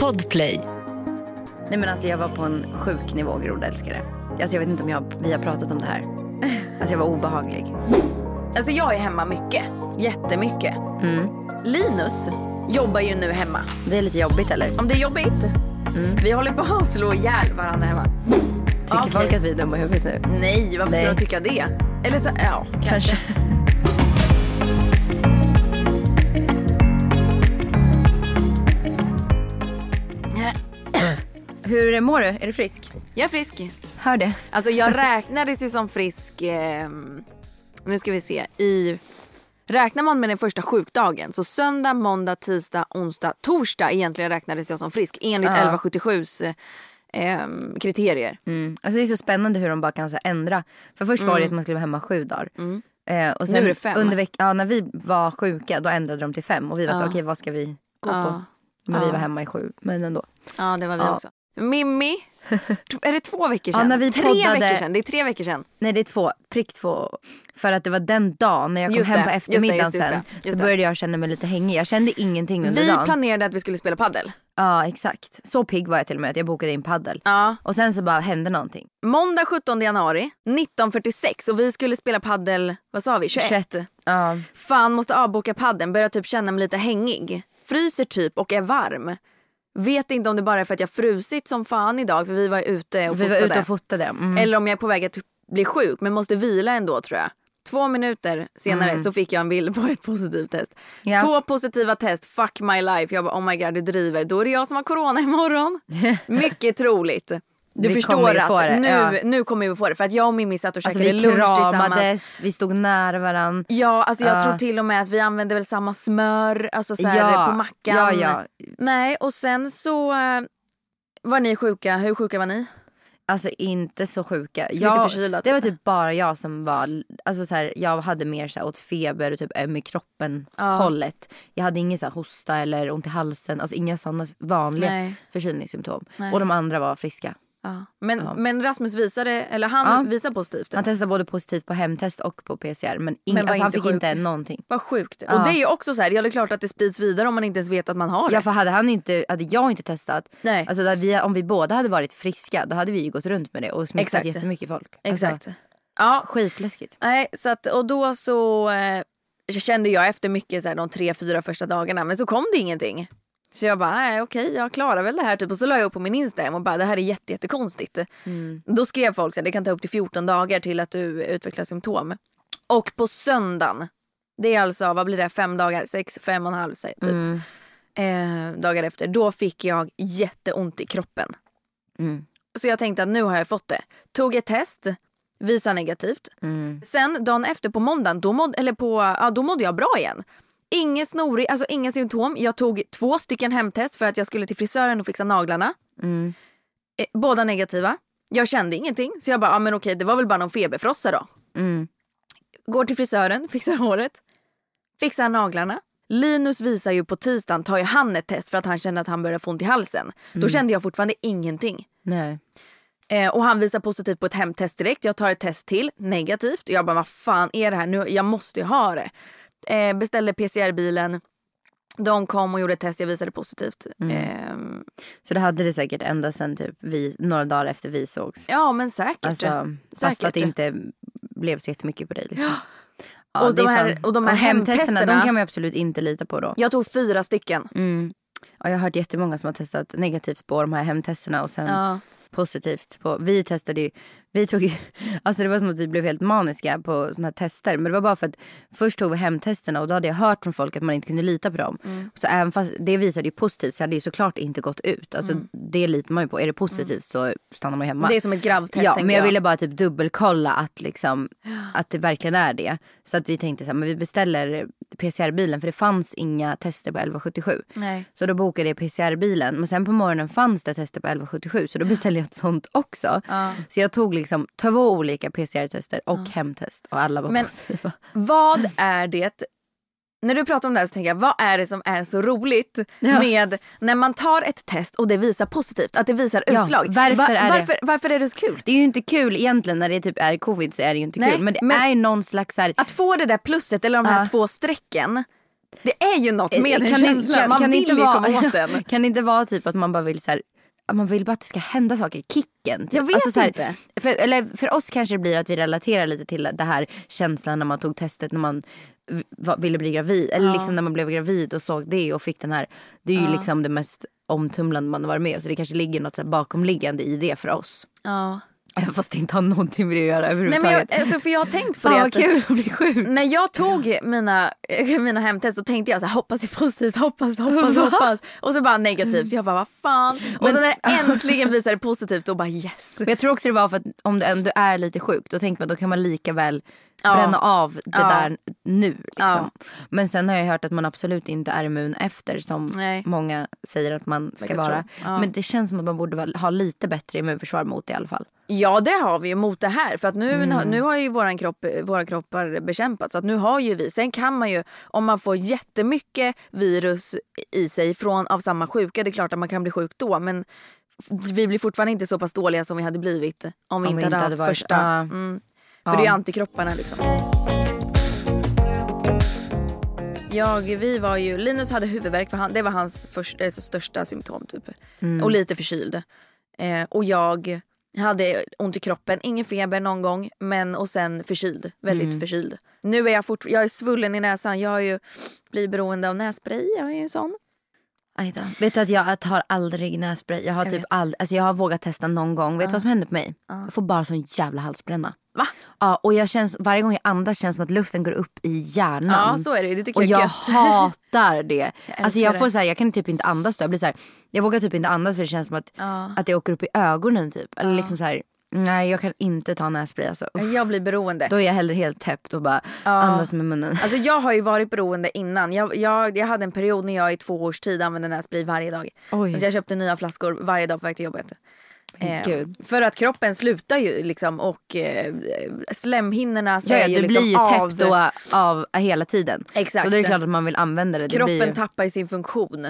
Podplay. Nej men alltså jag var på en sjuk nivå grodälskare. Alltså jag vet inte om jag, vi har pratat om det här. Alltså jag var obehaglig. Alltså jag är hemma mycket. Jättemycket. Mm. Linus jobbar ju nu hemma. Det är lite jobbigt eller? Om det är jobbigt. Mm. Vi håller på att slå ihjäl varandra hemma. Tycker Okej. folk att vi är dumma i huvudet nu? Nej, varför Nej. ska de tycka det? Eller så, ja, kanske. Kanske. Hur mår du? Är du frisk? Jag är frisk. Hör det. Alltså jag räknades ju som frisk, eh, nu ska vi se, i... Räknar man med den första sjukdagen, så söndag, måndag, tisdag, onsdag, torsdag egentligen räknades jag som frisk enligt Ja. 1177s eh, kriterier. Mm. Alltså det är så spännande hur de bara kan så här, ändra. För först var det att man skulle vara hemma sju dagar. Eh, och sen Mm. Nu är det fem. Under veck- ja, när vi var sjuka då ändrade de till fem. Och vi var så Ja. okej vad ska vi gå Ja. på? Men vi Ja. var hemma i sju. Men ändå. Ja, det var vi också. Mimmi, är det två veckor Ja, sedan? vi tre poddade- veckor sedan, det är tre veckor sedan. Nej det är två, prick två. För att det var den dagen när jag kom Just hem det, på eftermiddagen just det, just sen. det, just så började jag känna mig lite hängig. Jag kände ingenting under Vi dagen. planerade att vi skulle spela paddel. Ja exakt. Så pigg var jag till och med att jag bokade in paddel. Ja. Och sen så bara hände någonting. Måndag 17 januari 19.46 och vi skulle spela paddel, vad sa vi, 21? Ja. Fan måste avboka padden, börjar typ känna mig lite hängig. Fryser typ och är varm. Vet inte om det bara är för att jag frusit som fan idag för vi var ute och Vi var fotade. ute och fotade. Mm. Eller om jag är på väg att bli sjuk men måste vila ändå tror jag. Två minuter senare så fick jag en bild på ett positivt test. Mm. Ja. Två positiva test, fuck my life. Jag bara oh my god du driver. Då är det jag som har corona imorgon. Mycket troligt. Du Vi förstår att nu, ja. nu kommer vi få det. För att jag och Mimmi satt och Alltså käkade lunch tillsammans. vi stod nära varandra. Ja, alltså jag Ja. tror till och med att vi använde väl samma smör alltså så Ja, på mackan. ja, ja. Nej, och sen så eh, var ni sjuka. Hur sjuka var ni? Alltså inte så sjuka. Lite Jag, förkylda, det var typ. typ bara jag som var, alltså så här, jag hade mer så här, åt feber och typ öm i kroppen Ja. hållet. Jag hade ingen så här, hosta eller ont i halsen, alltså inga sådana vanliga Nej. förkylningssymptom. Nej. Och de andra var friska. Ja. Men, Ja. men Rasmus visade, eller han Ja. visade positivt. Han testade både positivt på hemtest och på PCR men, ing, Men alltså, han fick sjuk. inte någonting. Vad sjukt. Och det är ju också så här, ja det är klart att det sprids vidare om man inte ens vet att man har det. Ja för hade, han inte, hade jag inte testat, Nej. alltså, vi, om vi båda hade varit friska då hade vi ju gått runt med det och smittat Exakt. jättemycket folk. Exakt. Alltså, ja, skitläskigt. nej så att, och då så eh, kände jag efter mycket så här, de tre, fyra första dagarna men så kom det ingenting. Så jag bara, nej okej jag klarar väl det här typ. Och så la jag upp på min Instagram och bara det här är jätte, jättekonstigt. Då skrev folk att det kan ta upp till 14 dagar till att du utvecklar symptom. Och på söndagen, det är alltså vad blir det, fem dagar, sex, fem och en halv typ. Mm. Eh, dagar efter, då fick jag jätteont i kroppen. Mm. Så jag tänkte att nu har jag fått det. Tog ett test, visa negativt. Mm. Sen dagen efter på måndagen, då mådde, eller på, ja, då mådde jag bra igen. Ingen snorig, alltså inga symptom. Jag tog två stycken hemtest för att jag skulle till frisören och fixa naglarna. Mm. Eh, båda negativa. Jag kände ingenting så jag bara, ja men okej det var väl bara någon feberfrossa då. Mm. Går till frisören, fixar håret, fixar naglarna. Linus visar ju på tisdagen, tar ju han ett test för att han kände att han började få ont i halsen. Då kände jag fortfarande ingenting. Nej. Eh, och han visar positivt på ett hemtest direkt. Jag tar ett test till, negativt. Och jag bara, vad fan är det här nu? Jag måste ju ha det. Eh, beställde PCR-bilen. De kom och gjorde ett test, jag visade positivt. Ehm, Så det hade det säkert ända sen typ vi, några dagar efter vi sågs. ja men säkert. Alltså, fast Säkert. att det inte blev så jättemycket på dig. Liksom. Ja, Och det de är här- och de här hemtesterna, de kan man absolut inte lita på då. Jag tog fyra stycken. Mm. Ja, jag har hört jättemånga som har testat negativt på de här hemtesterna och sen Ja. Positivt på. Vi testade ju, vi tog alltså det var som att vi blev helt maniska på såna här tester. Men det var bara för att först tog vi hemtesterna och då hade jag hört från folk att man inte kunde lita på dem. Mm. Så även fast det visade ju positivt så hade det ju såklart inte gått ut. Alltså det litar man ju på. Är det positivt så stannar man hemma. Mm. Det är som ett gravtest Ja, men jag ville bara typ dubbelkolla att, liksom, att det verkligen är det. Så att vi tänkte så här, men vi beställer PCR-bilen för det fanns inga tester på 1177. Nej. Så då bokade jag PCR-bilen. Men sen på morgonen fanns det tester på 1177 så då beställde jag ett sånt också. Så jag tog liksom två olika PCR-tester och hemtest och alla var Men- positiva. Vad är det när du pratar om det här så tänker jag, vad är det som är så roligt Ja. med när man tar ett test och det visar positivt, att det visar Ja, utslag? varför är det- varför, varför är det så kul? Det är ju inte kul egentligen när det typ är covid så är det ju inte Nej, kul. Men det men- är någon slags här, Att få det där plusset eller de här Ja. två strecken Det är ju något med den kan, känslan. kan, Man kan vill inte ju vara, komma åt den. Kan det inte vara typ att man bara vill så här, man vill bara att det ska hända saker, kicken. Typ. Jag vet så här, inte. För, eller för oss kanske det blir att vi relaterar lite till det här känslan när man tog testet när man ville bli gravid. Eller liksom när man blev gravid och såg det och fick den här. Det är ju liksom det mest omtumlande man har varit med Så det kanske ligger något så bakomliggande i det för oss. Ja. Även fast det inte har någonting med det att göra Nej, men överhuvudtaget. jag, alltså, för jag har tänkt på Fan det. vad att- kul att bli sjuk. När jag tog mina, mina hemtest då tänkte jag så här, hoppas det är positivt, hoppas, hoppas, hoppas. Och så bara negativt. Jag bara vad fan. Och så när det äntligen visade positivt då bara yes. Men jag tror också det var för att om du ändå är lite sjuk då tänker man då kan man lika väl Ja. bränna av det Ja. där nu. Liksom. Ja. Men sen har jag hört att man absolut inte är immun efter som Nej. många säger att man ska vara. Men det känns som att man borde ha lite bättre immunförsvar mot det i alla fall. Ja det har vi ju mot det här för att nu, Mm. nu har ju våran kropp, våra kroppar bekämpats. Så att nu har ju vi, sen kan man ju om man får jättemycket virus i sig från, av samma sjuka, det är klart att man kan bli sjuk då men vi blir fortfarande inte så pass dåliga som vi hade blivit om vi Om inte hade haft varit- första. Ja. Mm. För Ja. det är antikropparna liksom. Jag, vi var ju, Linus hade huvudvärk, för han, det var hans först, eh, största symptom. Typ. Och lite förkyld. Eh, och jag hade ont i kroppen, ingen feber någon gång men och sen förkyld, väldigt förkyld. Nu är jag fort, jag är svullen i näsan, jag har ju blivit beroende av nässpray, jag är ju sån. Aj då. Vet du att jag tar aldrig nässpray. Jag har Jag typ vet. aldrig, alltså jag har vågat testa någon gång. Vet du vad som händer på mig? Jag får bara sån jävla halsbränna. Va? Ja, och jag känns, varje gång jag andas känns det som att luften går upp i hjärnan. Ja så är det det tycker Och jag jag hatar det. älskar alltså jag, får så här, jag kan typ inte andas då. Jag, blir så här, jag vågar typ inte andas för det känns som att, Ja. att det åker upp i ögonen typ. Eller liksom så här, nej jag kan inte ta nässpray alltså. Uff. Jag blir beroende. Då är jag hellre helt täppt och bara andas med munnen. Alltså jag har ju varit beroende innan. Jag, jag, jag hade en period när jag i två års tid använde nässpray varje dag. Oj. Alltså jag köpte nya flaskor varje dag på väg till jobbet. Eh, för att kroppen slutar ju liksom och eh, slemhinnorna så Ja, är ja, ju du liksom blir ju av. täppt av hela tiden. Exakt. Så då är det klart att man vill använda det. det Kroppen blir ju... tappar ju sin funktion.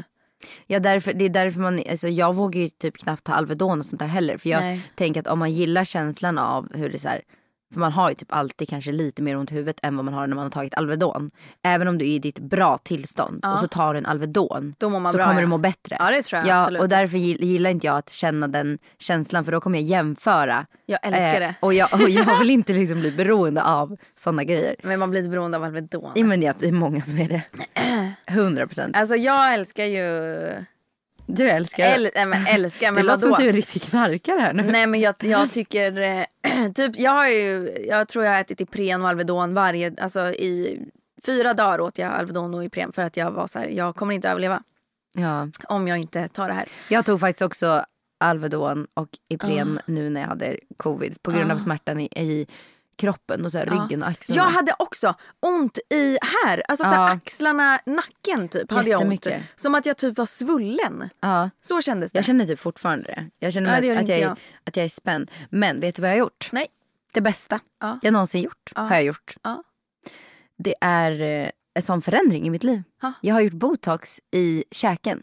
Ja, därför, det är därför man, alltså jag vågar ju typ knappt ta Alvedon och sånt där heller. För jag Nej. tänker att om man gillar känslan av hur det är så här, för man har ju typ alltid kanske lite mer ont i huvudet än vad man har när man har tagit Alvedon. Även om du är i ditt bra tillstånd och så tar du en Alvedon så bra, kommer ja. du må bättre. Ja, det tror jag ja, absolut. Och därför gill- gillar inte jag att känna den känslan för då kommer jag jämföra. Eh, Jag älskar det. Och jag, och jag vill inte liksom bli beroende av sådana grejer. Men man blir beroende av Alvedon. Ja, men det är många som är det. 100 procent. Alltså jag älskar ju... Du älskar Äl, nej, men älskar, Det men låter som att du är en riktig knarkare här nu. Nej men jag, jag tycker, eh, typ jag har ju, jag tror jag har ätit Ipren och Alvedon varje, alltså i fyra dagar åt jag Alvedon och Ipren för att jag var så här, jag kommer inte överleva Ja. om jag inte tar det här. Jag tog faktiskt också Alvedon och Ipren nu när jag hade covid på grund av smärtan i, i kroppen och så här, ryggen och axlarna. Jag hade också ont i här, alltså så här, Ja. axlarna, nacken typ hade jag ont. Som att jag typ var svullen. ja, Så kändes det. jag känner typ fortfarande det. Jag känner det att, inte jag, jag. att jag är spänd. Men vet du vad jag har gjort? Nej. Det bästa Ja. jag någonsin gjort har jag gjort. Ja. Det är eh, en sån förändring i mitt liv. Ja. Jag har gjort botox i käken.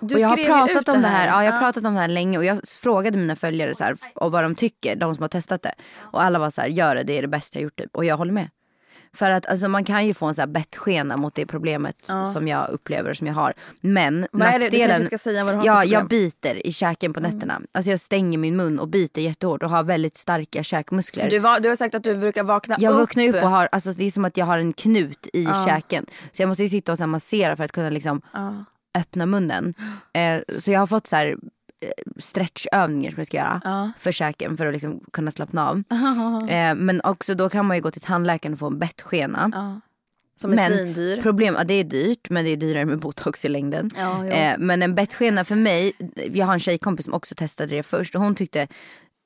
Du jag har pratat om det här. Ja, jag har Ja. pratat om det här länge och jag frågade mina följare så här, och vad de tycker, de som har testat det. Och alla var så här, gör det, det är det bästa jag gjort typ. Och jag håller med. För att alltså, man kan ju få en så här bettskena mot det problemet som jag upplever som jag har. Men Vad är det? Du nackdelen, kanske ska säga vad du har ja. Mm. jag biter i käken på nätterna. Alltså jag stänger min mun och biter jättehårt och har väldigt starka käkmuskler. Du, var, du har sagt att du brukar vakna Jag upp. vaknar upp och har, alltså det är som att jag har en knut i käken. Så jag måste ju sitta och så massera för att kunna liksom Ja. Öppna munnen. Eh, så jag har fått så här eh, stretchövningar som jag ska göra Ja. för käken för att liksom kunna slappna av. eh, men också då kan man ju gå till tandläkaren och få en bettskena. Ja. Som är Men svindyr. Problem, ja, det är dyrt men det är dyrare med botox i längden. Ja, eh, men en bettskena för mig, jag har en tjejkompis som också testade det först och hon tyckte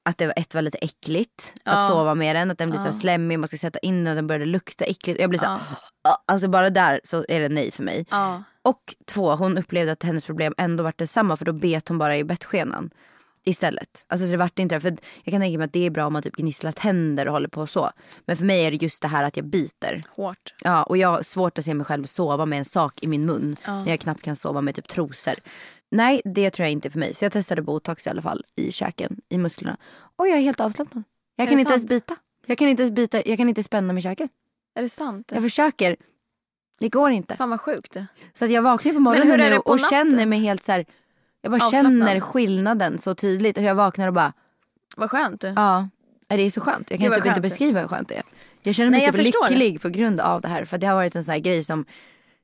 att det var, ett var lite äckligt Ja. att sova med den. Att den blir så här slemmig, man ska sätta in den och den började lukta äckligt. Och jag blir så "Ah." alltså bara där så är det nej för mig. Ja. Och två, hon upplevde att hennes problem ändå var detsamma för då bet hon bara i bettskenan istället. Alltså så det vart inte det. För jag kan tänka mig att det är bra om man typ gnisslar tänder och håller på så. Men för mig är det just det här att jag biter. Hårt. Ja, och jag har svårt att se mig själv sova med en sak i min mun. När jag knappt kan sova med typ trosor. Nej, det tror jag inte är för mig. Så jag testade botox i alla fall i käken, i musklerna. Och jag är helt avslappnad. Jag Är kan det inte ens sant? bita. Jag kan inte ens bita, jag kan inte spänna mig i käken. Är det sant? Jag försöker. Det går inte. Fan vad sjukt. Så att jag vaknar på morgonen det nu på och natten? känner mig helt så här. Jag bara Avslappnad. känner skillnaden så tydligt. Hur jag vaknar och bara, Vad skönt. ja. är Det är så skönt. Jag kan typ inte skönt. beskriva hur skönt det är. Jag känner mig Nej, jag typ lycklig på grund av det här. För det har varit en sån här grej som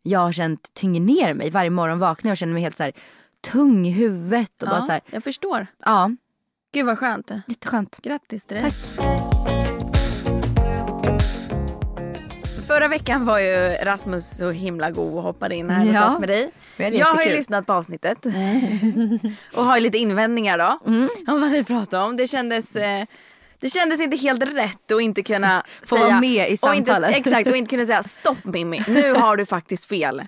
jag har känt tynger ner mig. Varje morgon vaknar jag och känner mig helt så här tung i huvudet. Och bara Ja, så här, jag förstår. ja, Gud vad skönt. jätteskönt. Grattis till dig. Tack. Förra veckan var ju Rasmus så himla god och hoppade in här och Ja. satt med dig. Jag har ju lyssnat på avsnittet och har ju lite invändningar då Mm. om vad ni pratade om. Det kändes, eh, det kändes inte helt rätt att inte kunna Få säga vara med i och inte, samtalet. Exakt och inte kunna säga stopp Mimmi, nu har du faktiskt fel.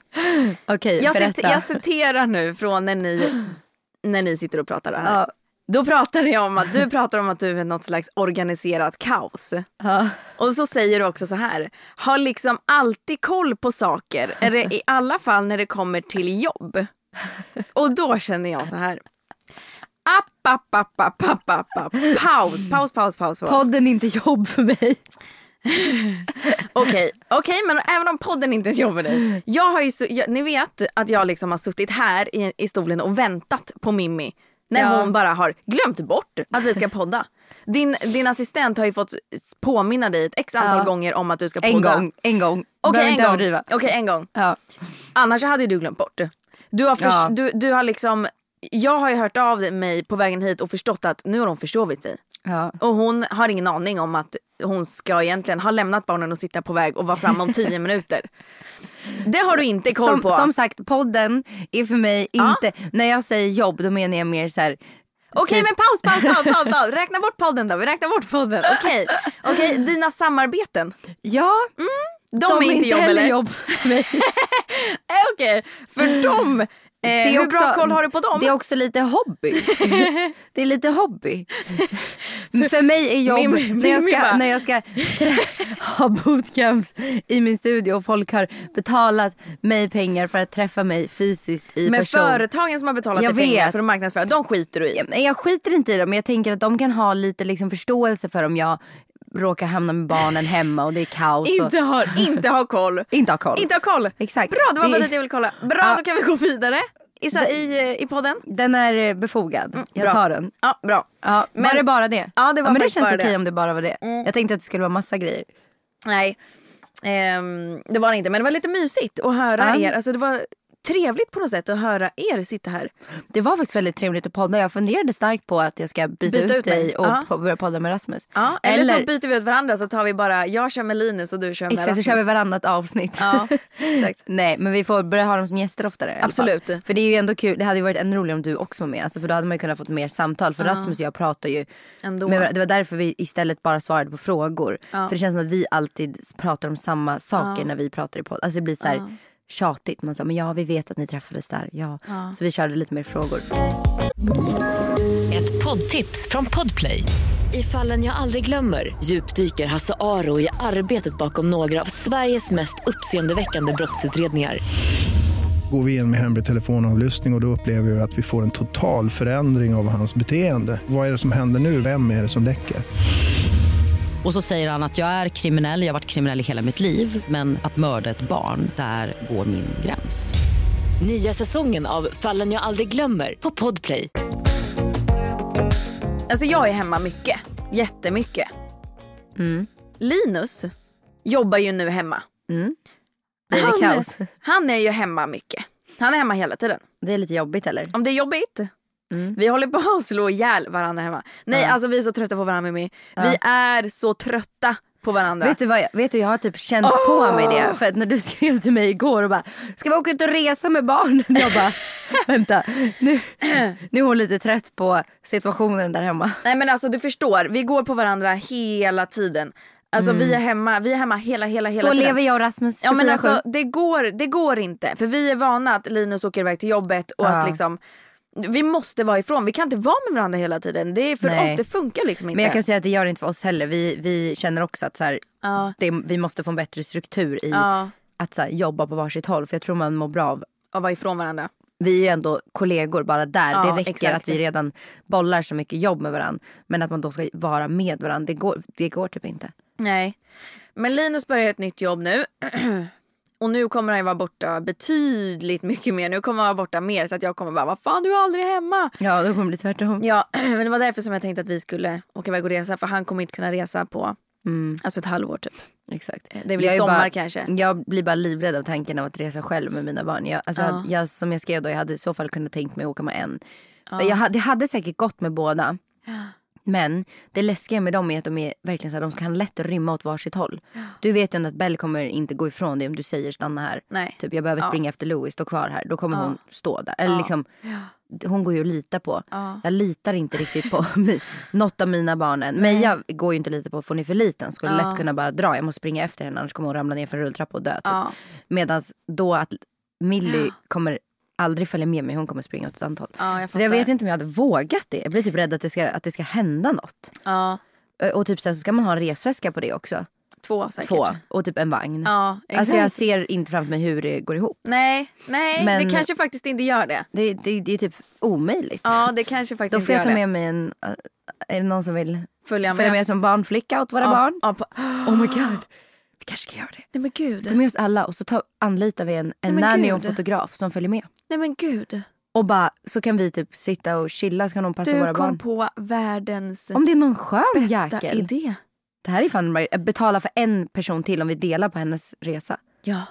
Okej, Jag, cit- jag citerar nu från när ni, när ni sitter och pratar här. Ja. Då pratar jag om att du pratar om att du är något slags organiserat kaos. Ja. Och så säger du också så här, har liksom alltid koll på saker, eller i alla fall när det kommer till jobb. Och då känner jag så här, app, app, app, app, app, app, app. paus, paus, paus, paus. paus. Podden är inte jobb för mig. Okej, okej, men även om podden inte ens jobbar dig. Jag har ju så, jag, ni vet att jag liksom har suttit här i, i stolen och väntat på Mimmi när Ja. hon bara har glömt bort att vi ska podda. Din, din assistent har ju fått påminna dig ett x antal Ja. gånger om att du ska podda. En gång, en gång. Okej, Behöver en gång. Okej, en gång. Ja. Annars hade du glömt bort. Du har, förs- Ja. du, du har liksom, jag har ju hört av mig på vägen hit och förstått att nu har hon försovit sig. Ja. Och hon har ingen aning om att hon ska egentligen ha lämnat barnen och sitta på väg och vara framme om tio minuter. Det har du inte koll som, på. som sagt, podden är för mig Ja. inte... När jag säger jobb då menar jag mer så här... Okej typ- men paus, paus, paus, paus, paus. Räkna bort podden då. Vi räknar bort podden. Okej, Okej, dina samarbeten. Ja, De, är inte jobb eller? jobb Okej, för dem. Eh, är hur bra också- koll har du på dem? Det är också lite hobby. det är lite hobby. För mig är jobb Min- när, jag min ska, när jag ska ha bootcamps i min studio och folk har betalat mig pengar för att träffa mig fysiskt i Men person. företagen som har betalat Jag dig pengar vet. för att marknadsföra, de skiter du i. Ja, men Jag skiter inte i det men jag tänker att de kan ha lite liksom förståelse för om jag råkar hamna med barnen hemma och det är kaos. och Inte har, inte har koll. inte ha koll. Inte ha koll. Exakt. Bra, det var Det- bara dit jag ville kolla. Bra, Ja. då kan vi gå vidare i, sa- i, eh, i podden. Den är eh, befogad. jag bra. tar den. Ja, bra. Ja, Men- var det bara det? Ja, det var men det känns okej det. om det bara var det. Jag tänkte att det skulle vara massa grejer. Nej, ehm, det var det inte. Men det var lite mysigt att höra Ja. er. Alltså, det var trevligt på något sätt att höra er sitta här. Det var faktiskt väldigt trevligt att podda. Jag funderade starkt på att jag ska byta, Byta ut, dig och Ja. börja podda med Rasmus. Ja, eller, så byter vi ut varandra så tar vi bara, jag kör med Linus och du kör med Exakt, så Rasmus. kör vi varannat avsnitt. Ja, exakt. Nej, men vi får börja ha dem som gäster oftare. Absolut. För det är ju ändå kul. Det hade ju varit ännu roligare om du också var med. Alltså, för då hade man ju kunnat fått mer samtal. För Rasmus och jag pratar ju Ändå. varandra. Det var därför vi istället bara svarade på frågor. Ja. För det känns som att vi alltid pratar om samma saker när vi pratar i podd. Alltså det blir så här tjatigt. Man sa, men ja vi vet att ni träffades där. Ja. Så vi körde lite mer frågor. Ett poddtips från Podplay. I fallen jag aldrig glömmer djupdyker Hasse Aro i arbetet bakom några av Sveriges mest uppseendeväckande brottsutredningar. Går vi in med hemlig telefonavlyssning och, och då upplever vi att vi får en total förändring av hans beteende. Vad är det som händer nu? Vem är det som läcker? Och så säger han att jag är kriminell, jag har varit kriminell i hela mitt liv men att mörda ett barn, där går min gräns. Nya säsongen av Fallen jag aldrig glömmer på Podplay. Alltså jag är hemma mycket. Jättemycket. Mm. Linus jobbar ju nu hemma. Blir det han, kaos? han är ju hemma mycket. Han är hemma hela tiden. Det är lite jobbigt eller? Om det är jobbigt. Vi håller på att slå ihjäl varandra hemma. Nej alltså vi är så trötta på varandra Mimmi. Vi är så trötta på varandra. Vet du vad jag, vet du, jag har typ känt på mig det. För att när du skrev till mig igår och bara Ska vi åka ut och resa med barnen? Jag bara vänta nu, nu är hon lite trött på situationen där hemma. Nej men alltså du förstår, vi går på varandra hela tiden. Alltså vi är hemma, vi är hemma hela hela hela Så tiden. lever jag och Rasmus 24-7. Ja men alltså det går, det går inte. För vi är vana att Linus åker iväg till jobbet och Ja. att liksom vi måste vara ifrån, vi kan inte vara med varandra hela tiden. Det är för Nej. oss, det funkar liksom inte. Men jag kan säga att det gör det inte för oss heller. Vi, vi känner också att så här, Ja. det, vi måste få en bättre struktur i Ja, att så här, jobba på varsitt håll. För jag tror man mår bra av och vara ifrån varandra. vi är ju ändå kollegor bara där. Ja, det räcker exakt. att vi redan bollar så mycket jobb med varandra. Men att man då ska vara med varandra, det går, det går typ inte. Nej. Men Linus börjar ett nytt jobb nu. Och nu kommer han ju vara borta betydligt mycket mer. Nu kommer han vara borta mer så att jag kommer bara, vad fan du är aldrig hemma. Ja, då kommer det bli tvärtom. Ja, men det var därför som jag tänkte att vi skulle åka iväg och resa. För han kommer inte kunna resa på alltså ett halvår typ. Exakt. Det i Jag är sommar bara- kanske. Jag blir bara livrädd av tanken av att resa själv med mina barn. Jag, alltså, Ja. jag, som jag skrev då, jag hade i så fall kunnat tänkt mig att åka med en. Jag, hade- det hade säkert gått med båda. Men det läskiga med dem är att de är verkligen så här, de kan lätt rymma åt varsitt håll. Du vet ju ändå att Bell kommer inte gå ifrån dig om du säger stanna här. Nej. Typ jag behöver Ja. springa efter Louis, stå kvar här. Då kommer Ja. hon stå där. Eller liksom, hon går ju att lita på. Ja. Jag litar inte riktigt på något av mina barn än. Meja går ju inte att lita på för hon är för liten. Skulle Ja. lätt kunna bara dra. Jag måste springa efter henne annars kommer hon ramla ner för en rulltrappa och dö. Typ. Ja. Medan då att Millie kommer aldrig följa med mig. Hon kommer springa åt ett håll. Ja, jag så jag vet inte om jag hade vågat det. Jag blir typ rädd att det ska, att det ska hända något. Ja, Ö, Och typ sen så ska man ha en resväska på det också. två säkert. Två. Och typ en vagn. Ja, exakt. alltså jag ser inte framför mig hur det går ihop. Nej, nej Men- det kanske faktiskt inte gör det. Det, det, det är typ omöjligt. Ja, det kanske faktiskt Då får jag ta med mig en... äh, Är det någon som vill Följa med. följa med som barnflicka åt våra ja, barn? Ja, på... Oh my god. Kanske ska göra det. Nej men gud. Ta med oss alla och så ta, anlitar vi en, en Nej, nanny och en fotograf som följer med. Nej men gud. Och bara, så kan vi typ sitta och chilla så kan de passa Du våra kom barn. på världens Om det är någon skön bästa jäkel. idé. Det här är fan betala för en person till om vi delar på hennes resa. Ja.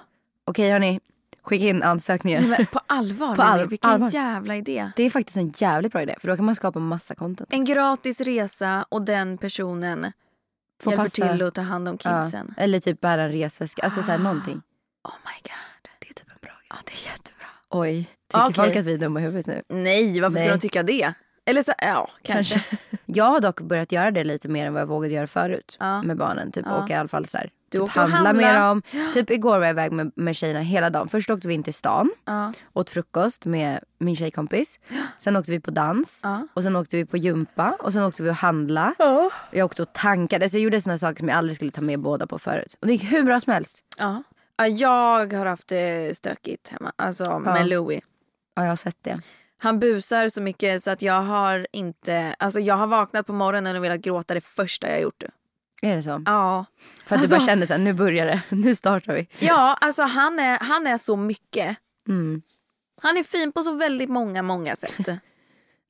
Okej hörni, skicka in ansökningar. Nej, men på allvar, På all- vilken allvar. jävla idé. Det är faktiskt en jävligt bra idé för då kan man skapa massa content. En gratis resa och den personen Får hjälper passa- till att ta hand om Ja. kidsen. Eller typ bära en resväska. Alltså såhär Ah. någonting. Oh my god. Det är typ en bra grej. Ja, det är jättebra. Oj, tycker Okej. folk att vi är dumma i huvudet nu? Nej, varför Nej. skulle de tycka det? Eller så, ja, kanske. Jag har dock börjat göra det lite mer än vad jag vågade göra förut Ja. med barnen. Typ Ja. åka i alla fall så här. Du typ åkte handla handla. med dem. Typ igår var jag iväg med, med tjejerna hela dagen. Först åkte vi in till stan, Ja. åt frukost med min tjejkompis. Sen åkte vi på dans Ja. och sen åkte vi på gympa och sen åkte vi och handla. Jag åkte och tankade. Så jag gjorde såna saker som jag aldrig skulle ta med båda på förut. Och det gick hur bra som helst. Ja. Ja, jag har haft det stökigt hemma, alltså med Louis. Ja, jag har sett det. Han busar så mycket så att jag har inte, alltså jag har vaknat på morgonen och velat gråta det första jag gjort. Är det så? Ja. För att Alltså- du bara kände såhär, nu börjar det. Nu startar vi. Ja, alltså han är, han är så mycket. Mm. Han är fin på så väldigt många, många sätt.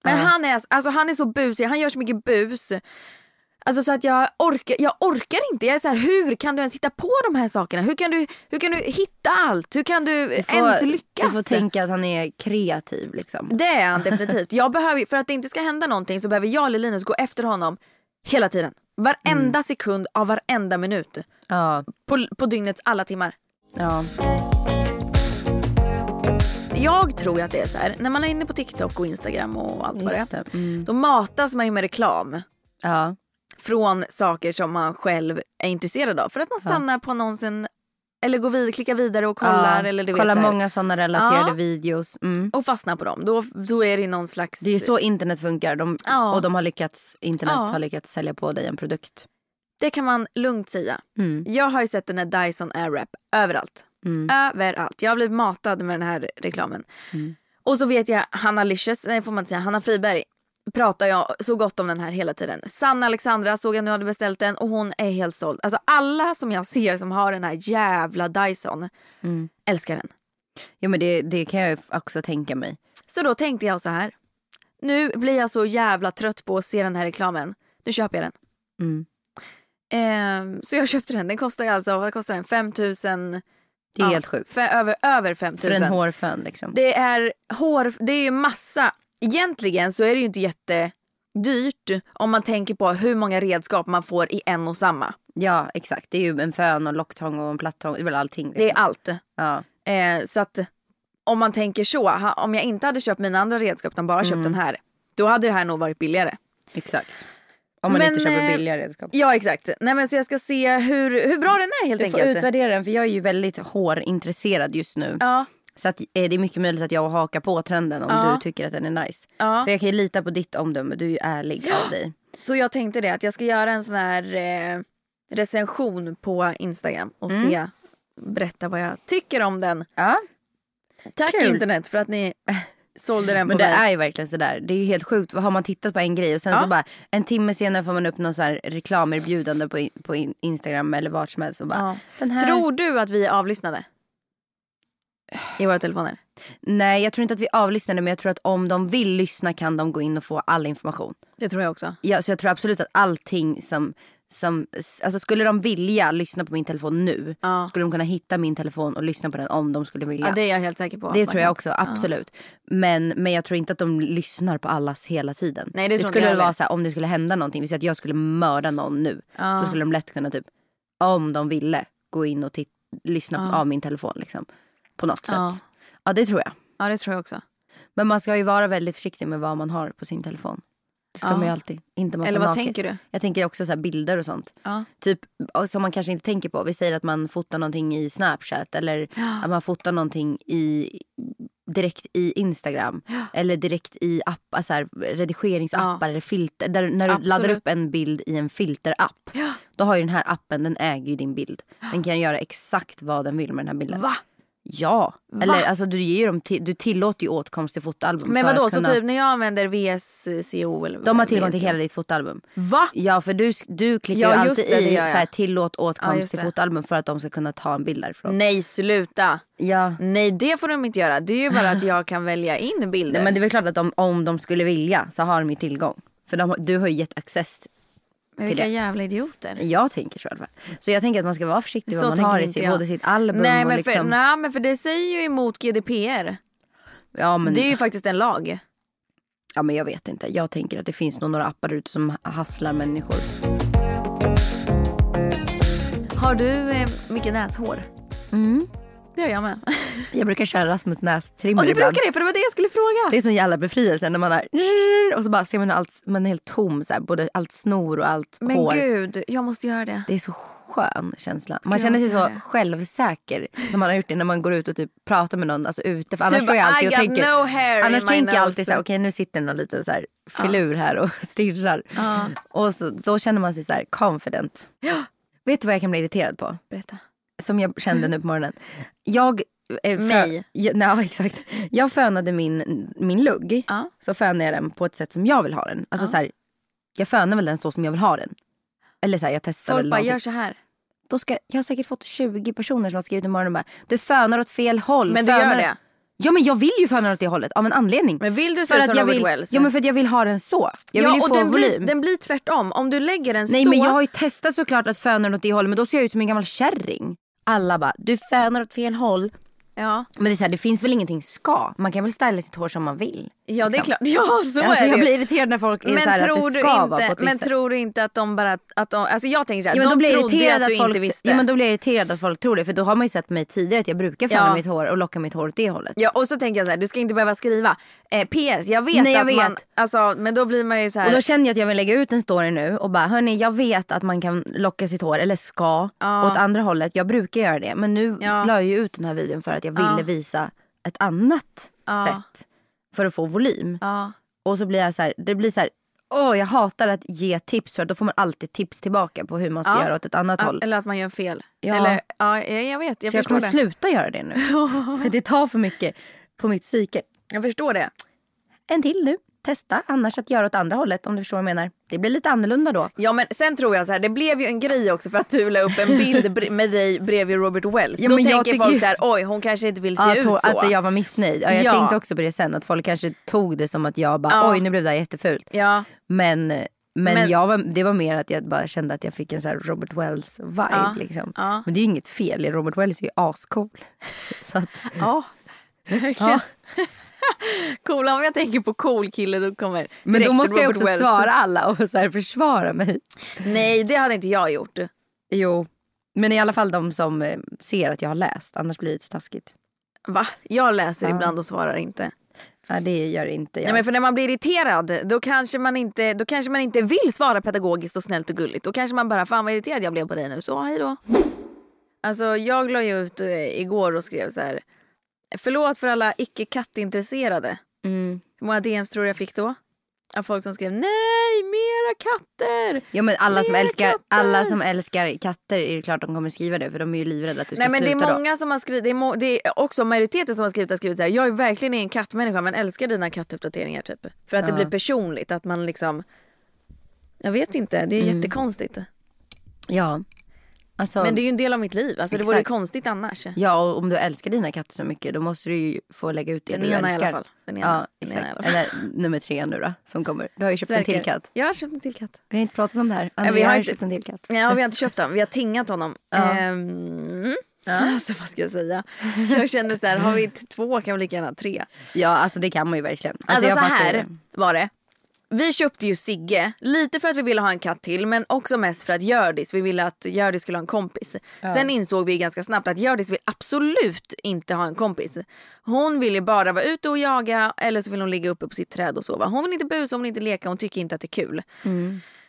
Men Ja. han, är, alltså han är så busig, han gör så mycket bus. Alltså så att jag orkar, jag orkar inte. Jag är så här, hur kan du ens hitta på de här sakerna? Hur kan du, hur kan du hitta allt? Hur kan du, Du får, ens lyckas? Du får tänka att han är kreativ liksom. Det är han definitivt. Jag behöver, för att det inte ska hända någonting så behöver jag eller Linus gå efter honom hela tiden. Varenda Mm. sekund av varenda minut. Ja, På, på dygnets alla timmar. ja. Jag tror att det är så här, när man är inne på TikTok och Instagram och allt vad det är. Mm. Då matas man ju med reklam Ja. från saker som man själv är intresserad av. För att man stannar på annonsen eller går vid, klickar vidare och kollar. ja. Eller du Kollar vet, många sådana relaterade Ja. videos. Mm. och fastnar på dem. Då, då är det någon slags... Det är så internet funkar. De, Ja. Och de har lyckats, internet har lyckats sälja på dig en produkt. Det kan man lugnt säga. Mm. Jag har ju sett den här Dyson Airwrap överallt. Mm. Överallt. Jag har blivit matad med den här reklamen. Och så vet jag Hanna Licious, nej får man inte säga, Hanna Friberg pratar jag så gott om den här hela tiden. Sanna Alexandra såg jag nu hade beställt den och hon är helt såld. Alltså alla som jag ser som har den här jävla Dyson Mm. älskar den. Jo men det, det kan jag också tänka mig. Så då tänkte jag så här. Nu blir jag så jävla trött på att se den här reklamen. Nu köper jag den. Mm. Ehm, så jag köpte den. Den kostar alltså, vad kostar den? 5000 Det är Ja, helt sjukt. För, över, över För 5000. en hårfön liksom. Det är hår, det är massa. Egentligen så är det ju inte jättedyrt om man tänker på hur många redskap man får i en och samma. Ja exakt. Det är ju en fön och locktång och en plattång. Det är väl allting. Liksom. Det är allt. Ja. Eh, så att om man tänker så, om jag inte hade köpt mina andra redskap utan bara Mm. köpt den här, då hade det här nog varit billigare. Exakt. Om man Men, inte köper eh, billiga redskap. Ja exakt. Nej, men så jag ska se hur, hur bra den är helt Du får enkelt. utvärdera den för jag är ju väldigt hårintresserad just nu. Ja, Så att, eh, det är mycket möjligt att jag hakar på trenden om Ja. du tycker att den är nice. ja. För jag kan ju lita på ditt omdöme, du är ju ärlig av dig. Så jag tänkte det att jag ska göra en sån här eh, recension på Instagram och Mm. se, berätta vad jag tycker om den. Ja. Tack Kul. internet för att ni sålde den på Men det mig. är ju verkligen sådär. Det är ju helt sjukt. Har man tittat på en grej och sen Ja. så bara en timme senare får man upp någon så här reklamerbjudande på, in- på in- Instagram eller vart som helst. Och bara, Ja. här... Tror du att vi är avlyssnade? I våra telefoner? Nej jag tror inte att vi avlyssnar det men jag tror att om de vill lyssna kan de gå in och få all information. Det tror jag också. Ja, så jag tror absolut att allting som, som alltså skulle de vilja lyssna på min telefon nu Ja. skulle de kunna hitta min telefon och lyssna på den om de skulle vilja. Ja, det är jag helt säker på. Det tror jag också, absolut. Men, men jag tror inte att de lyssnar på allas hela tiden. Nej, det inte skulle vara så här, om det skulle hända någonting, vi säger att jag skulle mörda någon nu. Så skulle de lätt kunna typ, om de ville, gå in och tit- lyssna av min telefon liksom. På något Ja. sätt. Ja det tror jag. Ja det tror jag också. Men man ska ju vara väldigt försiktig med vad man har på sin telefon. Det ska Ja. man ju alltid. Inte massa Eller vad naket. tänker du? Jag tänker också så bilder och sånt. Ja. Typ som man kanske inte tänker på. Vi säger att man fotar någonting i Snapchat eller att man fotar någonting i, direkt i Instagram. Eller direkt i app, alltså här, redigeringsappar eller filter. Där, när du Absolut. laddar upp en bild i en filterapp. Då har ju den här appen, den äger ju din bild. Den kan göra exakt vad den vill med den här bilden. Va? Ja. Eller alltså du, ger dem till, du tillåter ju åtkomst till fotoalbum. Men vadå, att så kunna- typ när jag använder VSCO eller De har tillgång till hela ditt fotoalbum. Va? Ja för du, du klickar Ja, ju alltid det, i så här, tillåt Ja, åtkomst just till fotoalbum för att de ska kunna ta en bild därifrån. Nej sluta. Ja. Nej det får de inte göra. Det är ju bara att jag kan välja in bilder. Nej, men det är väl klart att de, om de skulle vilja så har de ju tillgång. För de, du har ju gett access. Men vilka det. jävla idioter. Jag tänker så i alla fall. Så jag tänker att man ska vara försiktig Så vad man har i sitt, både sitt album Nej och men, liksom... för, nej men för det säger ju emot GDPR. ja, men, Det är ju faktiskt en lag. ja men jag vet inte. Jag tänker att det finns nog några appar ute som hasslar människor. Har du eh, mycket näshår? Mm. Det gör jag med. Jag brukar köra Rasmus nästrimmer Och du ibland. brukar det för det var det jag skulle fråga. Det är sån jävla befrielse när man har och så bara ser man allt, man är helt tom så här, både allt snor och allt Men hår. gud, jag måste göra det. Det är så skön känsla. Man jag känner sig så det. självsäker när man har gjort det när man går ut och typ pratar med någon alltså ute. För annars Typ, står jag alltid och tänker, no hair annars tänker jag alltid så här, okej nu sitter någon liten så här filur här och stirrar. Ja. Och så, då känner man sig så här confident. Vet du vad jag kan bli irriterad på? Berätta. Som jag kände nu på morgonen. Jag... eh, Mig? Ja, nej, exakt. Jag fönade min, min lugg. Ja. Så fönade jag den på ett sätt som jag vill ha den. Alltså så här, jag fönar väl den så som jag vill ha den. Eller så här, jag testar Folk väl bara gör så här. Då ska, jag har säkert fått 20 personer som har skrivit i morgonen och bara du fönar åt fel håll. Men du fönar- gör det? Ja men jag vill ju föna åt det hållet av en anledning. Men vill du se för att jag vill, Wells? Ja men för att jag vill ha den så. Jag vill ju och få den volym. blir, den blir tvärtom. Om du lägger den Nej så. men jag har ju testat såklart att föna åt det hållet men då ser jag ut som en gammal kärring. Alla bara du fönar åt fel håll ja. Men det, är så här, det finns väl ingenting ska. Man kan väl styla sitt hår som man vill. ja, det är liksom. klart. Ja, så Alltså, är det jag blir irriterad när folk är så Men här, tror, att det du ska vara på inte, ett men tror du inte att de bara... Att de, alltså jag tänker så här, Ja, men de blir jag trodde ju irriterad att du att folk, inte visste. Ja men då blir jag irriterad att folk tror det. För då har man ju sett mig tidigare att jag brukar föna Ja. mitt hår och locka mitt hår åt det hållet. Ja, och så tänker jag så här, du ska inte behöva skriva eh, PS, jag vet Nej, jag att man... vet. Alltså, men då blir man ju så här... Och då känner jag att jag vill lägga ut en story nu och bara hörni jag vet att man kan locka sitt hår eller ska Ja. åt andra hållet. Jag brukar göra det men nu Ja. la jag ju ut den här videon för att jag ville Ja. visa ett annat Ja. sätt för att få volym. ja. Och så blir jag så här, det blir så här Åh, jag hatar att ge tips för då får man alltid tips tillbaka på hur man ska göra åt ett annat håll. Eller att man gör fel. Ja. Eller, ja, jag jag vet, jag så jag kommer det. sluta göra det nu. för det tar för mycket på mitt psyke. Jag förstår det. En till nu. Testa annars att göra åt andra hållet om du förstår vad jag menar. Det blir lite annorlunda då. Ja men sen tror jag så här, det blev ju en grej också för att du la upp en bild med dig bredvid Robert Wells. Ja, Då men jag tänker tycker folk så här, oj hon kanske inte vill se Ja, ut så. att jag var missnöjd. Ja, jag Ja. tänkte också på det sen. Att folk kanske tog det som att jag bara Ja. oj nu blev det här jättefult. Ja. Men, men, Men- jag var, det var mer att jag bara kände att jag fick en så här Robert Wells vibe. Ja. Liksom. Ja. Men det är ju inget fel. Robert Wells är ju ascool. Så att, Ja, verkligen. Coola, om jag tänker på cool kille då kommer men då måste jag också Wells. svara alla och så här försvara mig. Nej det hade inte jag gjort. Jo. Men i alla fall de som eh, ser att jag har läst. Annars blir det lite taskigt. Va? Jag läser Ja. ibland och svarar inte. Ja, det gör inte jag. Nej, men för när man blir irriterad då kanske, man inte, då kanske man inte vill svara pedagogiskt och snällt och gulligt. Då kanske man bara, fan vad irriterad jag blev på dig nu, så hej då. Alltså jag la ju ut eh, igår och skrev så här. Förlåt för alla icke kattintresserade. Mm. Hur många DMs tror du jag fick då? Av folk som skrev nej, mera katter! Ja men alla som, älskar, katter! alla som älskar katter är det klart de kommer skriva det för de är ju livrädda att du ska Nej men det sluta är då. många som har skrivit, det är, det är också majoriteten som har skrivit, har skrivit så här, jag är verkligen en kattmänniska men älskar dina kattuppdateringar typ. För att det Ja. blir personligt, att man liksom, jag vet inte, det är Mm. jättekonstigt. Ja. Alltså, Men det är ju en del av mitt liv. Alltså, det vore ju konstigt annars. Ja, och om du älskar dina katter så mycket då måste du ju få lägga ut det Den du ena i älskar. alla fall. Den ena, Ja, ena i exakt. fall. Eller nummer tre nu då, som kommer. Du har ju köpt en Sverker. till katt. Jag har köpt en till katt. Vi har inte pratat om det här. vi Andrea har har inte- köpt en till katt. Ja, vi har inte köpt honom. Vi har tingat honom. Ja. Ehm, Alltså vad ska jag säga? Jag kände så här, har vi två kan vi lika gärna ha tre. Ja, alltså det kan man ju verkligen. Alltså, jag så här var det. Vi köpte ju Sigge, lite för att vi ville ha en katt till men också mest för att Hjördis, vi ville att Hjördis skulle ha en kompis. Sen insåg vi ganska snabbt att Hjördis vill absolut inte ha en kompis. Hon vill ju bara vara ute och jaga eller så vill hon ligga uppe på sitt träd och sova. Hon vill inte busa, hon vill inte leka, hon tycker inte att det är kul.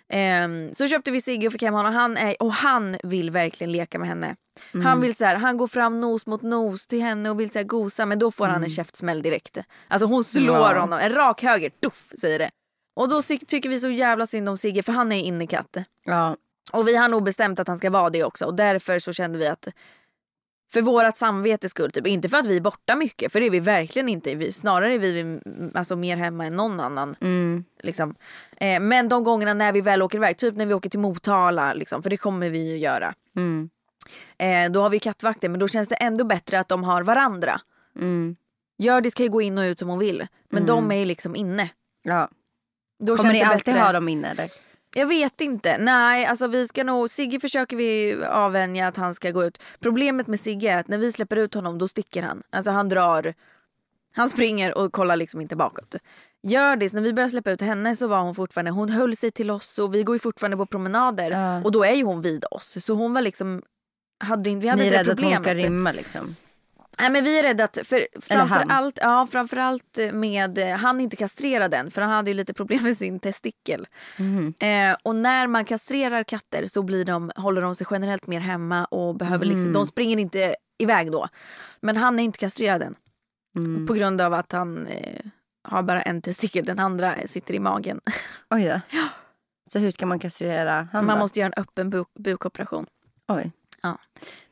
Ehm, så köpte vi Sigge och fick hem honom han är, och han vill verkligen leka med henne. Han vill så här, han går fram nos mot nos till henne och vill så här gosa men då får han en käftsmäll direkt. Alltså hon slår Ja. honom, en rak höger, tuff säger det. Och då tycker vi så jävla synd om Sigge för han är innekatt. Ja, Och vi har nog bestämt att han ska vara det också och därför så kände vi att för vårat samvetes skull, typ. inte för att vi är borta mycket för det är vi verkligen inte. Vi, snarare är vi mm, alltså, mer hemma än någon annan. mm, Liksom. Eh, men de gångerna när vi väl åker iväg, typ när vi åker till Motala, liksom, för det kommer vi ju göra. mm, Eh, då har vi kattvakter men då känns det ändå bättre att de har varandra. mm. Hjördis kan ju gå in och ut som hon vill men de är ju liksom inne. ja. Då Kommer ni alltid bättre. ha dem inne eller? Jag vet inte. Nej, alltså vi ska nog... Sigge försöker vi avvänja att han ska gå ut. Problemet med Sigge är att när vi släpper ut honom då sticker han. Alltså han drar... Han springer och kollar liksom inte bakåt. Hjördis, när vi började släppa ut henne så var hon fortfarande... Hon höll sig till oss och vi går ju fortfarande på promenader. Ja. Och då är ju hon vid oss. Så hon var liksom... Hade inte, vi Så hade ni är rädda att hon ska rymma liksom? Nej men vi är rädda att, för framför han. allt, ja, framförallt med, eh, han inte kastrerad än för han hade ju lite problem med sin testikel. Mhm. Eh, och när man kastrerar katter så blir de, håller de sig generellt mer hemma och behöver liksom, Mm. de springer inte iväg då. Men han är inte kastrerad än Mm. på grund av att han eh, har bara en testikel, den andra sitter i magen. Oj då. Så hur ska man kastrera han Man då? måste göra en öppen buk bukoperation. Oj. Ja.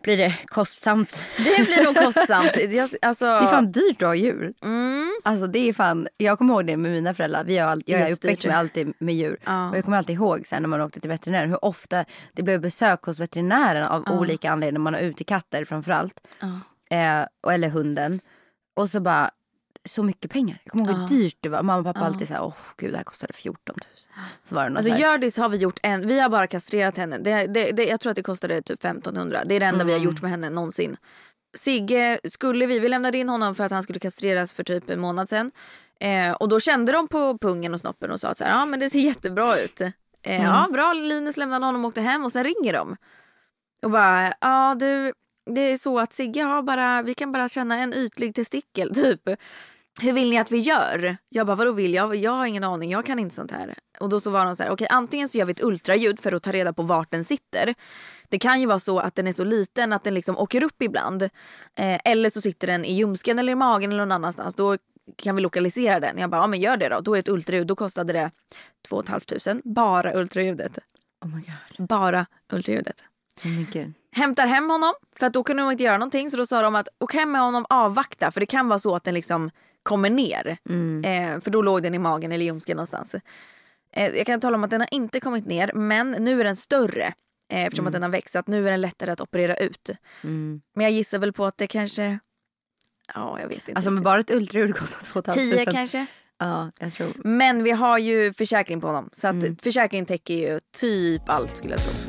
Blir det kostsamt? Det blir nog kostsamt. Jag, alltså, Det är fan dyrt att ha djur. mm, Alltså det är fan, jag kommer ihåg det med mina föräldrar. Vi har all, jag är uppväxt med alltid med djur. Ja. Och jag kommer alltid ihåg sen när man åkte till veterinären hur ofta det blev besök hos veterinären av olika anledningar. Man har ute katter framförallt. Eh, och- eller hunden. Och så bara, så mycket pengar. Jag kommer ihåg hur dyrt det var. Mamma och pappa alltid såhär, åh gud det här kostade 14 000. Så var det Alltså så Hjördis har vi gjort en, vi har bara kastrerat henne. Det, det, det, jag tror att det kostade typ 1500. Det är det enda vi har gjort med henne någonsin. Sigge skulle vi, vi lämnade in honom för att han skulle kastreras för typ en månad sedan. Eh, och då kände de på pungen och snoppen och sa att så här, ja men det ser jättebra ut. Eh, Ja bra, Linus lämnade honom och åkte hem och sen ringer de. Och bara, ja du, det är så att Sigge har bara, vi kan bara känna en ytlig testikel typ. Hur vill ni att vi gör? Jag bara, vadå vill jag? Jag har ingen aning, jag kan inte sånt här. Och då så var de så här, okej antingen så gör vi ett ultraljud för att ta reda på vart den sitter. Det kan ju vara så att den är så liten att den liksom åker upp ibland. Eh, eller så sitter den i ljumsken eller i magen eller någon annanstans. Då kan vi lokalisera den. Jag bara, ja men gör det då. Då är ett ultraljud, då kostade det 2 500. Bara ultraljudet. oh my god. Bara ultraljudet Hämtar hem honom för att då kunde de inte göra någonting så då sa de att åk hem med honom avvakta för det kan vara så att den liksom kommer ner. Eh, för då låg den i magen eller ljumsken någonstans. Eh, jag kan tala om att den har inte kommit ner men nu är den större eh, eftersom att den har växt så att nu är den lättare att operera ut. Mm. Men jag gissar väl på att det kanske, ja jag vet inte. Alltså riktigt. bara ett ultraljud kostar 2 500. 10 kanske. Ja, jag tror. Men vi har ju försäkring på honom så att försäkringen täcker ju typ allt skulle jag tro.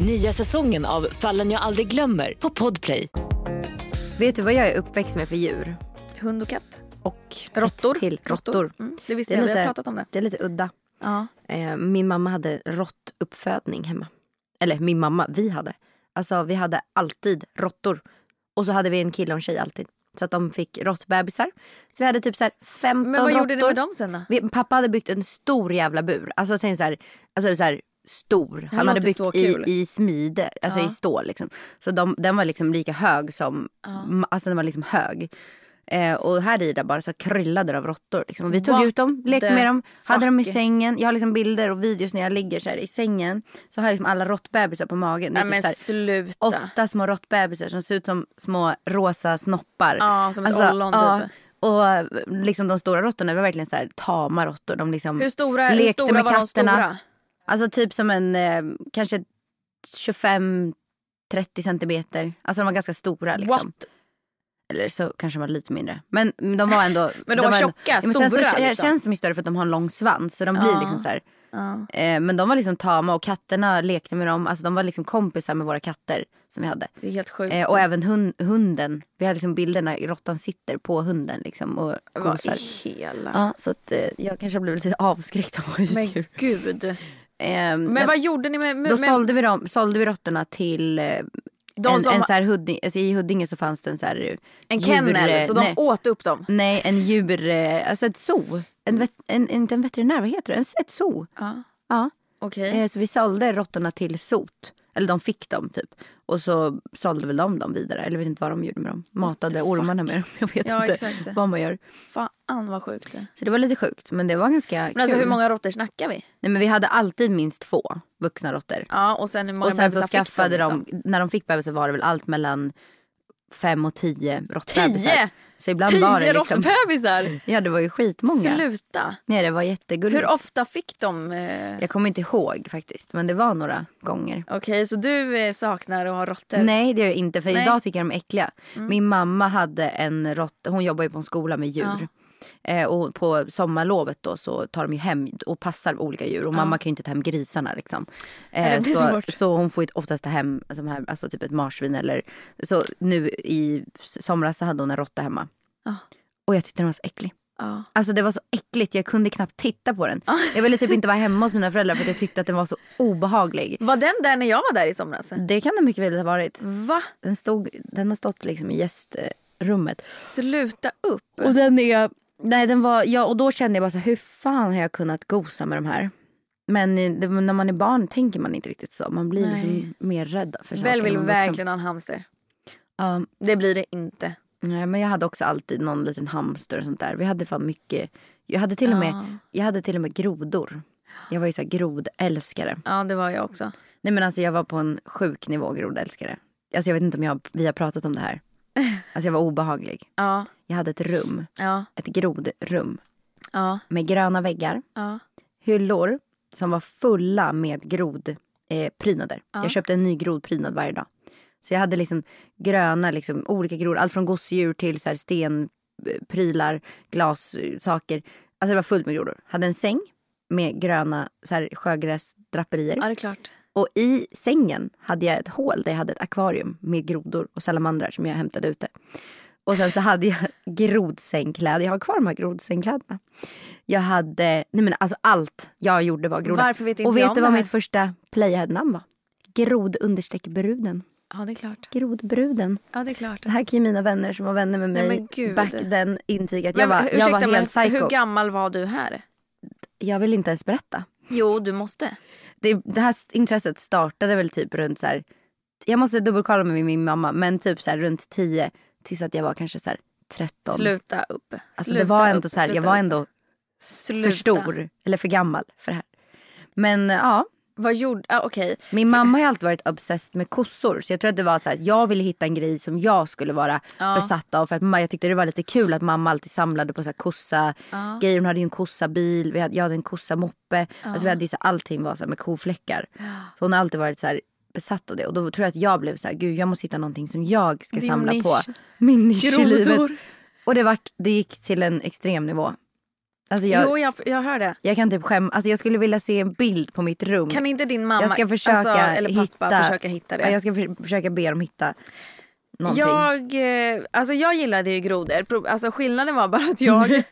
Nya säsongen av Fallen jag aldrig glömmer på Podplay. Vet du vad jag är uppväxt med för djur? Hund och katt. Och Råttor. till. Råttor. Mm, det visste Det är jag, vi har lite- pratat om det. Det är lite udda. Ja. Eh, min mamma hade råttuppfödning hemma. Eller min mamma, vi hade. Alltså vi hade alltid råttor. Och så hade vi en kille och en tjej alltid. Så att de fick råttbebisar. Så vi hade typ så här 15 Men vad råttor. gjorde ni med dem sen då? Vi, pappa hade byggt en stor jävla bur. Alltså tänk så här, alltså så här stor. Han hade byggt i, i smide, alltså Ja. i stål liksom. Så de, den var liksom lika hög som, ma- alltså den var liksom hög. Eh, och här i där bara så kryllade det av råttor. Liksom. Vi tog What ut dem, lekte med dem, hade dem i fuck? sängen. Jag har liksom bilder och videos när jag ligger så här i sängen. Så har jag liksom alla råttbebisar på magen. Det är Nej typ här, åtta små råttbebisar som ser ut som små rosa snoppar. Ja, som ett Alltså, ollon ja, typ. Och liksom de stora råttorna var verkligen så här tama råttor. De liksom Hur stora, hur lekte stora med var de katterna. stora? Alltså typ som en eh, kanske 25-30 centimeter. Alltså de var ganska stora liksom. What? Eller så kanske de var lite mindre. Men de var ändå... Men de var ändå- tjocka, Ja, men sen stora, liksom. känns de ju större för att de har en lång svans. Så de blir Ja. liksom så här. Ja. Eh, men de var liksom tama och katterna lekte med dem. Alltså de var liksom kompisar med våra katter som vi hade. Det är helt sjukt. Eh, och även hund, hunden. Vi hade liksom bilder när råttan sitter på hunden liksom och Vad i hela... Ja, så att eh, jag kanske har blivit lite avskräckt av Men husdjur. gud. Eh, Men vad gjorde ni med... med då med sålde vi, dem, sålde vi råttorna till eh, en, som, en så här Huddinge, alltså i Huddinge så fanns det en så här eh, en kennel, så de nej, åt upp dem? nej en djur, eh, alltså ett zoo. En, vet, en, inte en veterinär, vad heter det? En, ett zoo. Ja. Ja. Okej. Eh, så vi sålde råttorna till sot. Eller de fick dem typ. Och så sålde väl de dem vidare. Eller vet inte vad de gjorde med dem. Matade ormarna med dem. Jag vet Ja, inte exakt. vad man gör. Fan vad sjukt. Men Så det var lite sjukt. Men det var ganska kul. alltså hur många råttor snackar vi? Nej men vi hade alltid minst två vuxna råttor. Ja och sen hur många Och sen så skaffade de, liksom? när de fick bebisar var det väl allt mellan fem och tio råttbebisar. Tio? Så ibland var det Tio liksom, råttbebisar? ja det var ju skitmånga. Sluta. Nej det var jättegulligt. Hur ofta fick de? Eh... Jag kommer inte ihåg faktiskt men det var några gånger. Okej så du eh, saknar att ha råttor? Nej det gör jag inte för Nej. idag tycker jag de är äckliga. Min mamma hade en råtta, hon jobbar ju på en skola med djur. Eh, och på sommarlovet då så tar de ju hem och passar olika djur. Och mamma kan ju inte ta hem grisarna liksom. Eh, så, svårt. så hon får ju oftast ta hem alltså, här, alltså typ ett marsvin eller så nu i somras så hade hon en råtta hemma. Ja. Och jag tyckte den var så äcklig. Ja. Alltså det var så äckligt, jag kunde knappt titta på den. Jag ville typ inte vara hemma hos mina föräldrar för jag tyckte att den var så obehaglig. Var den där när jag var där i somras? Det kan det mycket väl ha varit. Va? Den, stod, den har stått liksom i gästrummet. Sluta upp. Och den är... Nej, den var, ja, och då kände jag bara så hur fan har jag kunnat gosa med de här? Men eh, det, när man är barn tänker man inte riktigt så. Man blir Nej. liksom mer rädd för saker. Väl vill verkligen ha en hamster. Ja, Det blir det inte. nej, men jag hade också alltid någon liten hamster och sånt där. Vi hade fan mycket. Jag hade till och med, Ja. jag hade till och med grodor. Jag var ju så här grodälskare. Ja det var jag också. Nej men alltså jag var på en sjuk nivå grodälskare. Alltså jag vet inte om jag, vi har pratat om det här. Alltså jag var obehaglig. Ja. Jag hade ett rum, Ja. ett grodrum Ja. med gröna väggar, Ja. hyllor som var fulla med grodprynader. Eh, prynader. Jag köpte en ny grodprydnad varje dag. Så jag hade liksom gröna, liksom, olika grodor. Allt från gosedjur till så här stenprylar, glassaker. Alltså det var fullt med grodor. Hade en säng med gröna så här, sjögräsdraperier. ja det är klart. Och i sängen hade jag ett hål där jag hade ett akvarium med grodor och salamandrar som jag hämtade ute. Och sen så hade jag grodsängkläder. Jag har kvar de här grodsängkläderna. Jag hade, nej men alltså allt jag gjorde var grodor. Varför vet inte Och vet du vad mitt första playhead-namn var? Grod understreck bruden. Ja det är klart. Grodbruden. Ja det är klart. Det här kan ju mina vänner som var vänner med Nej, mig men gud. back then intyga att Men, jag var, jag var men helt psycho. Hur gammal var du här? Jag vill inte ens berätta. Jo du måste. Det, det här intresset startade väl typ runt så här, jag måste dubbelkolla med min mamma, men typ så här runt 10 tills att jag var kanske så här 13. Sluta upp. Alltså Sluta det var ändå upp, så här, jag var ändå Sluta. för stor eller för gammal för det här. Men ja, Vad gjorde... Ah, Okej. min mamma har alltid varit obsessed med kossor. Så jag tror att det var så här, jag ville hitta en grej som jag skulle vara Ja. besatt av. För att mamma- jag tyckte det var lite kul att mamma alltid samlade på så här kossa Ja. grejer. Hon hade ju en kossabil, vi hade, jag hade en kossamoppe. Alltså vi hade ju så, allting var så här med kofläckar. Så hon har alltid varit så här besatt av det. Och då tror jag att jag blev så här, gud jag måste hitta någonting som jag ska Din samla nisch. på. Min nisch i Grodor. livet. Och det, vart, det gick till en extrem nivå. Alltså jag, Jo jag, jag hör det. jag kan typ skäm, alltså jag skulle vilja se en bild på mitt rum. Kan inte din mamma Jag ska försöka alltså, eller pappa hitta- försöka hitta det? Ja, jag ska för, försöka be dem hitta någonting. Jag, eh, alltså jag gillade ju grodor. Alltså skillnaden var bara att jag...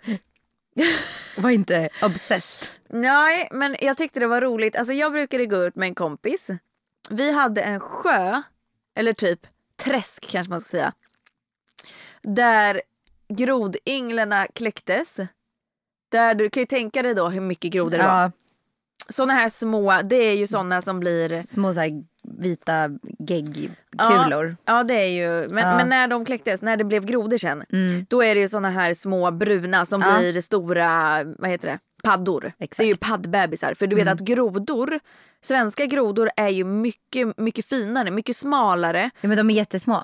var inte obsessed. Nej, men jag tyckte det var roligt. Alltså jag brukade gå ut med en kompis. Vi hade en sjö, eller typ träsk kanske man ska säga. Där grodynglarna kläcktes. Där du kan ju tänka dig då hur mycket grodor det var. Såna här små, det är ju såna som blir... Små så här vita geggkulor. Ja, ja det är ju, men, Ja. men när de kläcktes, när det blev grodor sen, Mm. då är det ju såna här små bruna som Ja. blir stora, vad heter det, paddor. Exakt. Det är ju paddbebisar. För du vet att grodor, svenska grodor är ju mycket, mycket finare, mycket smalare. Ja men de är jättesmå.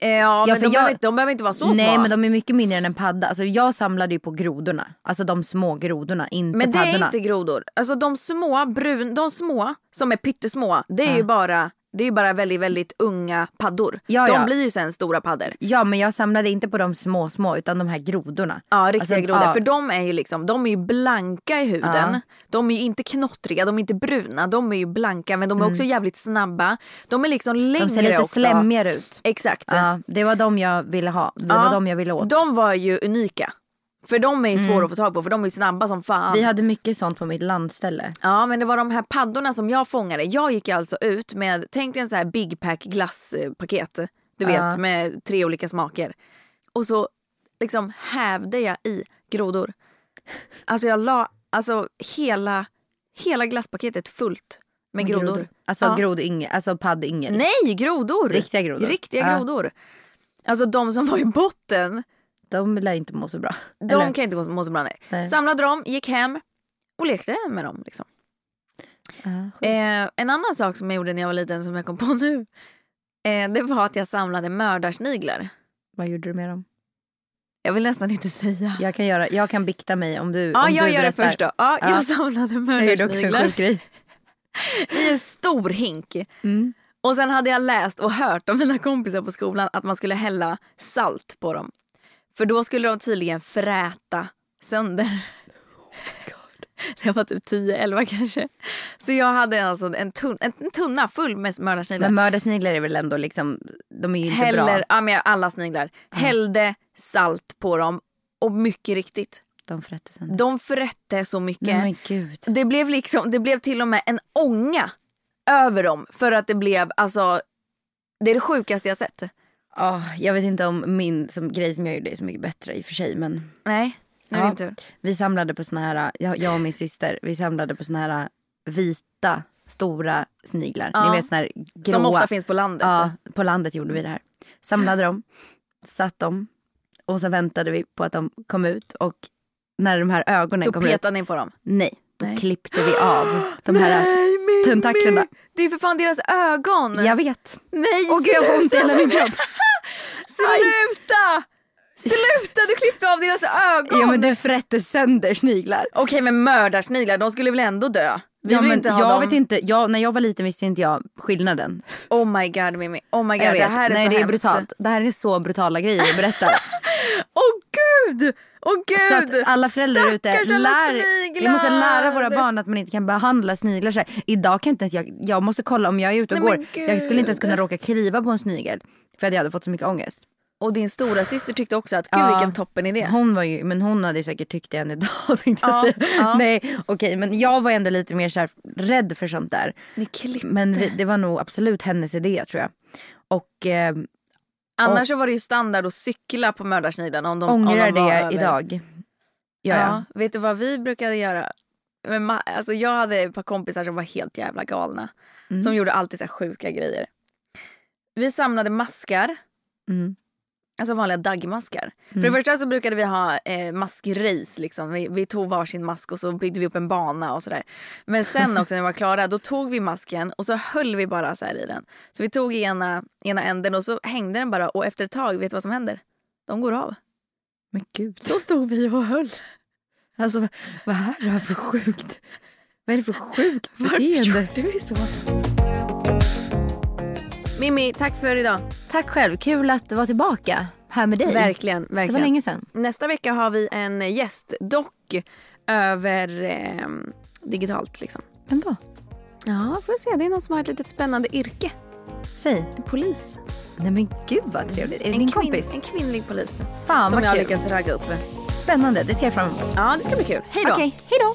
Eh, Ja, men för de, jag- behöver, inte- de behöver inte vara så Nej små. men de är mycket mindre än en padda. Alltså jag samlade ju på grodorna. Alltså de små grodorna, inte Men det paddorna. är inte grodor. Alltså de små, brun, de små som är pyttesmå, det är Ja. ju bara det är ju bara väldigt, väldigt unga paddor. Ja, de ja. blir ju sen stora paddor. Ja men jag samlade inte på de små små utan de här grodorna. Ja, riktiga Alltså, grodor. ja. För de är ju liksom, de är ju blanka i huden. Ja. De är ju inte knottriga, de är inte bruna, de är ju blanka men de är också jävligt snabba. De är liksom längre Mm. De ser lite också. slämmigare ut. Exakt. Ja, det var de jag ville ha. Det var de jag ville åt. De var ju unika. För de är ju svåra att få tag på för de är ju snabba som fan. Mm. Vi hade mycket sånt på mitt landställe. Ja men det var de här paddorna som jag fångade. Jag gick alltså ut med, tänk dig en så här Big Pack glasspaket. Du vet Ja. med tre olika smaker. Och så liksom hävde jag i grodor. Alltså jag la alltså hela, hela glasspaketet fullt med grodor. Alltså Ja. grodyngel, alltså paddyngel. Nej grodor! Riktiga grodor. Riktiga Ja. grodor. Alltså de som var i botten, De lär inte må så bra. de Eller? kan inte gå- må så bra. Nej. Nej. Samlade dem, gick hem och lekte med dem. Liksom. Ja, sjukt. Eh, en annan sak som jag gjorde när jag var liten som jag kom på nu. Eh, det var att jag samlade mördarsniglar. Vad gjorde du med dem? Jag vill nästan inte säga. Jag kan, göra, jag kan bikta mig om du Ja, om jag du gör det berättar. först då. Ja, Ja. Jag samlade Jag gjorde också en mördarsniglar sjuk grej. i en stor hink. Mm. Och sen hade jag läst och hört av mina kompisar på skolan att man skulle hälla salt på dem. För då skulle de tydligen fräta sönder. Jag var typ 10-11 kanske. Så jag hade alltså en, tunn, en tunna full med mördarsniglar. Men mördarsniglar är väl ändå liksom, de är ju inte Häller, bra. ja, men alla sniglar. Hällde salt på dem och mycket riktigt, De frätte sönder. de förrätte så mycket. Men gud. Det blev liksom, det blev till och med en ånga över dem för att det blev alltså det är det sjukaste jag sett. Ah, jag vet inte om min som, grej som jag gjorde är så mycket bättre i och för sig men Nej, nu är Ja. din tur. vi samlade på såna här, jag, jag och min syster, vi samlade på såna här vita stora sniglar. Ja. Ni vet såna här gråa. Som ofta finns på landet. Ja, på landet gjorde vi det här. Samlade dem, satt dem och så väntade vi på att de kom ut och när de här ögonen Då kom ut, petade ni på dem. nej, då Nej. klippte vi av de här tentaklerna. Det är ju för fan deras ögon! Jag vet. Nej, Åh gud jag får ont i hela min kropp. Sluta! Sluta, du klippte av deras ögon! Ja men du frätte sönder sniglar. Okej men mördarsniglar, de skulle väl ändå dö? Vi ja, vill inte ha jag dem. vet inte, jag, när jag var liten visste inte jag skillnaden. Oh my god Mimmi, oh my god det här är Nej så det är hemskt. brutalt. Det här är så brutala grejer jag berättar. Gud! Åh gud! så att alla föräldrar ute, Stackars lär, vi måste lära våra barn att man inte kan behandla sniglar så här. Idag kan inte ens jag, jag måste kolla om jag är ute och Nej, går. Jag skulle inte ens kunna råka kliva på en snigel. För att jag hade fått så mycket ångest. Och din stora syster tyckte också att gud Ja. vilken toppen idé. Hon var ju, men hon hade ju säkert tyckt det än idag tänkte jag Ja, säga. ja. Nej okej men jag var ändå lite mer så här, rädd för sånt där. Ni klippte. Men vi, det var nog absolut hennes idé tror jag. Och eh, Annars så var det ju standard att cykla på mördarsniglarna om de, ångrar om de det över. idag. Jag. Ja, vet du vad vi brukade göra? Men alltså jag hade ett par kompisar som var helt jävla galna. Mm. Som gjorde alltid så sjuka grejer. Vi samlade maskar. Mm. Alltså vanliga daggmaskar. För det första så brukade vi ha eh, maskrace. Liksom. Vi, vi tog varsin mask och så byggde vi upp en bana och sådär. Men sen också när vi var klara då tog vi masken och så höll vi bara så här i den. Så vi tog ena, ena änden och så hängde den bara och efter ett tag, vet du vad som händer? De går av. Men gud. Så stod vi och höll. Alltså vad, vad är det här för sjukt? Vad är det för sjukt Varför beteende? gjorde vi så? Mimmi, tack för idag. Tack själv, kul att vara tillbaka här med dig. Verkligen, Det var verkligen. länge sedan. Nästa vecka har vi en gäst, dock över eh, digitalt liksom. Vem då? Ja, får vi se. Det är någon som har ett litet spännande yrke. Säg. En polis. Nej men gud vad trevligt. Är det en, din kompis? en kvinnlig polis. Fan som jag har lyckats ragga upp. Spännande, det ser jag fram emot. Ja, det ska bli kul. Hej då! Okej, hej då.